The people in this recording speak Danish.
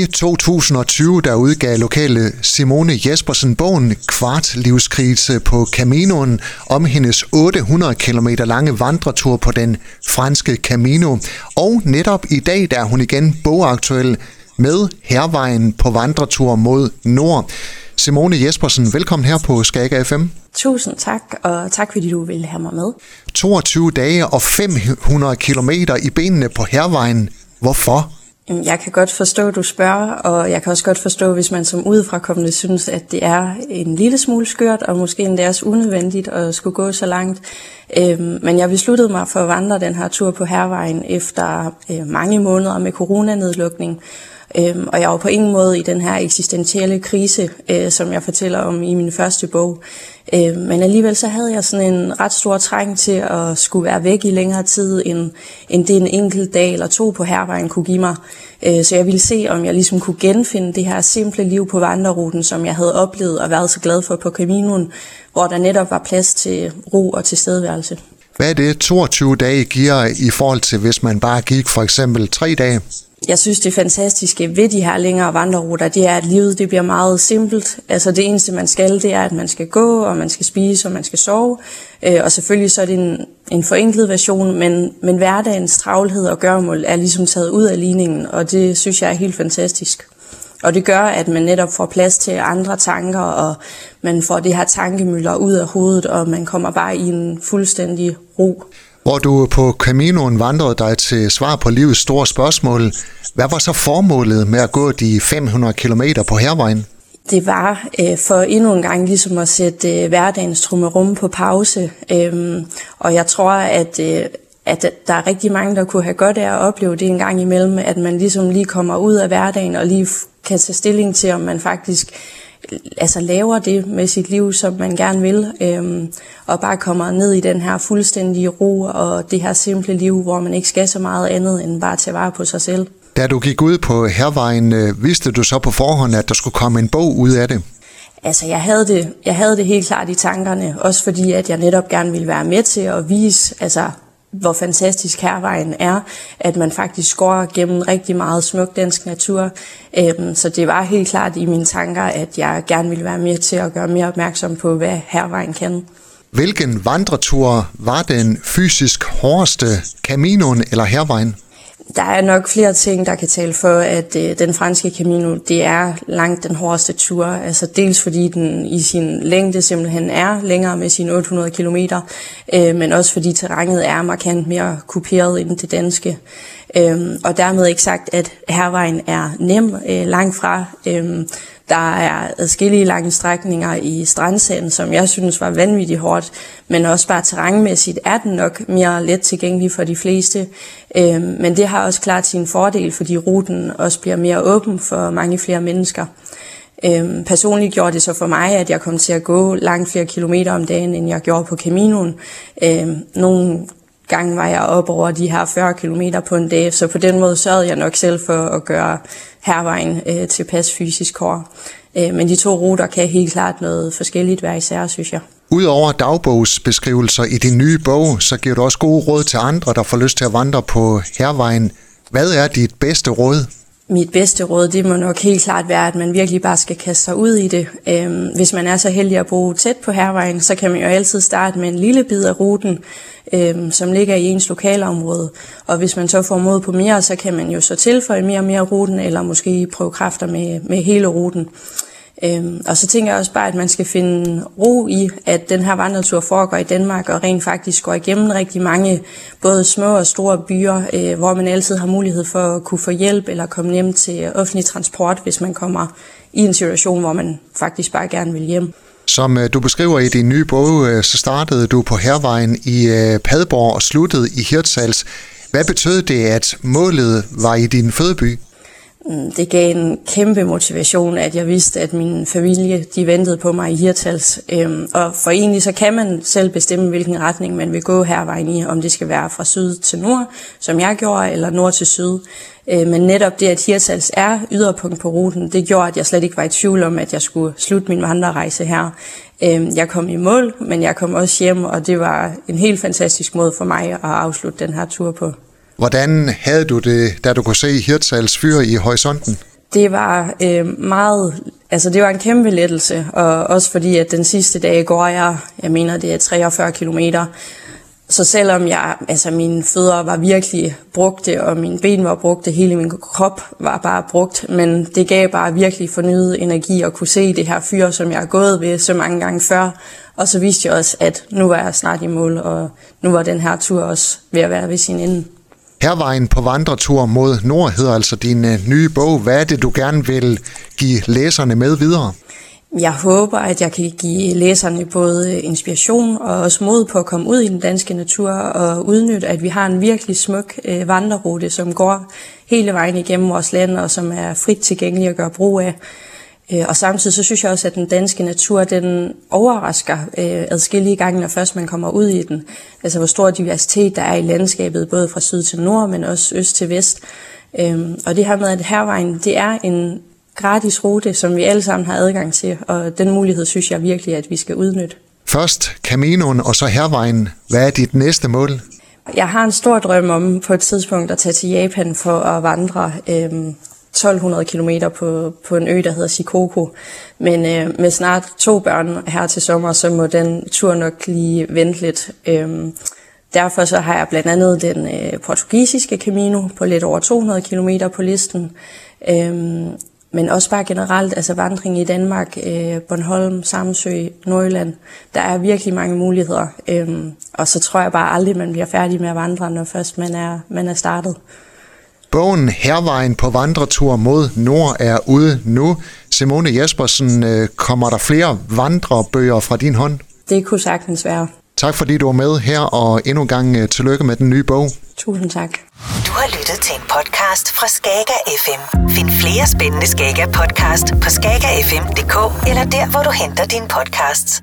I 2020 der udgav lokale Simone Jespersen bogen Kvart livskrise på Caminoen om hendes 800 km lange vandretur på den franske Camino. Og netop i dag der er hun igen bogaktuel med Hervejen på vandretur mod nord. Simone Jespersen, velkommen her på Skaga FM. Tusind tak, og tak fordi du ville have mig med. 22 dage og 500 km i benene på Hervejen. Hvorfor? Jeg kan godt forstå, at du spørger, og jeg kan også godt forstå, hvis man som udefrakommende synes, at det er en lille smule skørt, og måske endda også unødvendigt at skulle gå så langt. Øhm, men jeg besluttede mig for at vandre den her tur på Hervejen efter øh, mange måneder med coronanedlukning. Øhm, og jeg var på ingen måde i den her eksistentielle krise, øh, som jeg fortæller om i min første bog. Øh, men alligevel så havde jeg sådan en ret stor træng til at skulle være væk i længere tid, end, end det en enkelt dag eller to på hervejen kunne give mig. Øh, så jeg ville se, om jeg ligesom kunne genfinde det her simple liv på vandreruten, som jeg havde oplevet og været så glad for på Caminoen, hvor der netop var plads til ro og tilstedeværelse. Hvad er det 22 dage giver i forhold til, hvis man bare gik for eksempel tre dage? Jeg synes, det fantastiske ved de her længere vandreruter, det er, at livet det bliver meget simpelt. Altså det eneste, man skal, det er, at man skal gå, og man skal spise, og man skal sove. Øh, og selvfølgelig så er det en, en forenklet version, men, men hverdagens travlhed og gørmål er ligesom taget ud af ligningen, og det synes jeg er helt fantastisk. Og det gør, at man netop får plads til andre tanker, og man får det her tankemøller ud af hovedet, og man kommer bare i en fuldstændig ro. Hvor du på Caminoen vandrede dig til svar på livets store spørgsmål. Hvad var så formålet med at gå de 500 km på hervejen? Det var øh, for endnu en gang ligesom at sætte øh, hverdagens trummerum på pause. Øhm, og jeg tror, at, øh, at der er rigtig mange, der kunne have godt af at opleve det en gang imellem, at man ligesom lige kommer ud af hverdagen og lige kan tage stilling til, om man faktisk altså laver det med sit liv, som man gerne vil, øhm, og bare kommer ned i den her fuldstændige ro og det her simple liv, hvor man ikke skal så meget andet end bare tage vare på sig selv. Da du gik ud på hervejen, øh, vidste du så på forhånd, at der skulle komme en bog ud af det? Altså, jeg havde, det, jeg havde det helt klart i tankerne, også fordi, at jeg netop gerne ville være med til at vise, altså, hvor fantastisk hervejen er, at man faktisk går gennem rigtig meget smuk dansk natur. Øhm, så det var helt klart i mine tanker, at jeg gerne ville være med til at gøre mere opmærksom på, hvad hervejen kan. Hvilken vandretur var den fysisk hårdeste, Caminoen eller hervejen? Der er nok flere ting, der kan tale for, at øh, den franske Camino, det er langt den hårdeste tur. Altså dels fordi den i sin længde simpelthen er længere med sine 800 km, øh, men også fordi terrænet er markant mere kuperet end det danske. Øh, og dermed ikke sagt, at hervejen er nem øh, langt fra. Øhm, der er adskillige lange strækninger i strandsagen, som jeg synes var vanvittigt hårdt, men også bare terrænmæssigt er den nok mere let tilgængelig for de fleste. Øhm, men det har også klart sin fordel, fordi ruten også bliver mere åben for mange flere mennesker. Øhm, personligt gjorde det så for mig, at jeg kom til at gå langt flere kilometer om dagen, end jeg gjorde på Caminoen. Øhm, nogle gange var jeg op over de her 40 km på en dag, så på den måde sørgede jeg nok selv for at gøre hervejen øh, tilpas fysisk hård. Øh, men de to ruter kan helt klart noget forskelligt være især, synes jeg. Udover dagbogsbeskrivelser i din nye bog, så giver du også gode råd til andre, der får lyst til at vandre på hervejen. Hvad er dit bedste råd? Mit bedste råd, det må nok helt klart være, at man virkelig bare skal kaste sig ud i det. Øhm, hvis man er så heldig at bo tæt på hervejen, så kan man jo altid starte med en lille bid af ruten, øhm, som ligger i ens lokalområde. Og hvis man så får mod på mere, så kan man jo så tilføje mere og mere ruten, eller måske prøve kræfter med, med hele ruten. Øhm, og så tænker jeg også bare, at man skal finde ro i, at den her vandretur foregår i Danmark, og rent faktisk går igennem rigtig mange både små og store byer, øh, hvor man altid har mulighed for at kunne få hjælp eller komme hjem til offentlig transport, hvis man kommer i en situation, hvor man faktisk bare gerne vil hjem. Som øh, du beskriver i din nye bog, øh, så startede du på Hervejen i øh, Padborg og sluttede i Hirtshals. Hvad betød det, at målet var i din fødeby? Mm, det gav en kæmpe motivation, at jeg vidste, at min familie de ventede på mig i Hirtals. Øhm, og for egentlig så kan man selv bestemme, hvilken retning man vil gå hervejen i, om det skal være fra syd til nord, som jeg gjorde, eller nord til syd. Øh, men netop det, at Hirtals er yderpunkt på ruten, det gjorde, at jeg slet ikke var i tvivl om, at jeg skulle slutte min vandrerejse her. Øh, jeg kom i mål, men jeg kom også hjem, og det var en helt fantastisk måde for mig at afslutte den her tur på. Hvordan havde du det, da du kunne se Hirtshals fyr i horisonten? Det var øh, meget, altså det var en kæmpe lettelse, og også fordi, at den sidste dag går jeg, jeg mener det er 43 kilometer, så selvom jeg, altså mine fødder var virkelig brugte, og mine ben var brugte, hele min krop var bare brugt, men det gav bare virkelig fornyet energi at kunne se det her fyr, som jeg har gået ved så mange gange før. Og så viste jeg også, at nu var jeg snart i mål, og nu var den her tur også ved at være ved sin ende. Hervejen på vandretur mod nord hedder altså din øh, nye bog. Hvad er det, du gerne vil give læserne med videre? Jeg håber, at jeg kan give læserne både øh, inspiration og også mod på at komme ud i den danske natur og udnytte, at vi har en virkelig smuk øh, vandrerute, som går hele vejen igennem vores land og som er frit tilgængelig at gøre brug af. Øh, og samtidig så synes jeg også, at den danske natur, den overrasker øh, adskillige gange, når først man kommer ud i den. Altså hvor stor diversitet der er i landskabet, både fra syd til nord, men også øst til vest. Øhm, og det her med, at hervejen, det er en gratis rute, som vi alle sammen har adgang til, og den mulighed synes jeg virkelig, at vi skal udnytte. Først Caminoen og så Hervejen. Hvad er dit næste mål? Jeg har en stor drøm om på et tidspunkt at tage til Japan for at vandre øhm, 1200 km på, på en ø, der hedder Sikoko. Men øh, med snart to børn her til sommer, så må den tur nok lige vente lidt. Øhm, derfor så har jeg blandt andet den øh, portugisiske Camino på lidt over 200 km på listen. Øhm, men også bare generelt, altså vandring i Danmark, øh, Bornholm, Samsø, Nordjylland. Der er virkelig mange muligheder. Øhm, og så tror jeg bare aldrig, man bliver færdig med at vandre, når først man er, man er startet. Bogen Hervejen på vandretur mod nord er ude nu. Simone Jespersen, øh, kommer der flere vandrebøger fra din hånd? Det kunne sagtens være. Tak fordi du var med her, og endnu en gang øh, tillykke med den nye bog. Tusind tak. Du har lyttet til en podcast fra Skager FM. Find flere spændende Skager podcast på skagerfm.dk eller der, hvor du henter dine podcasts.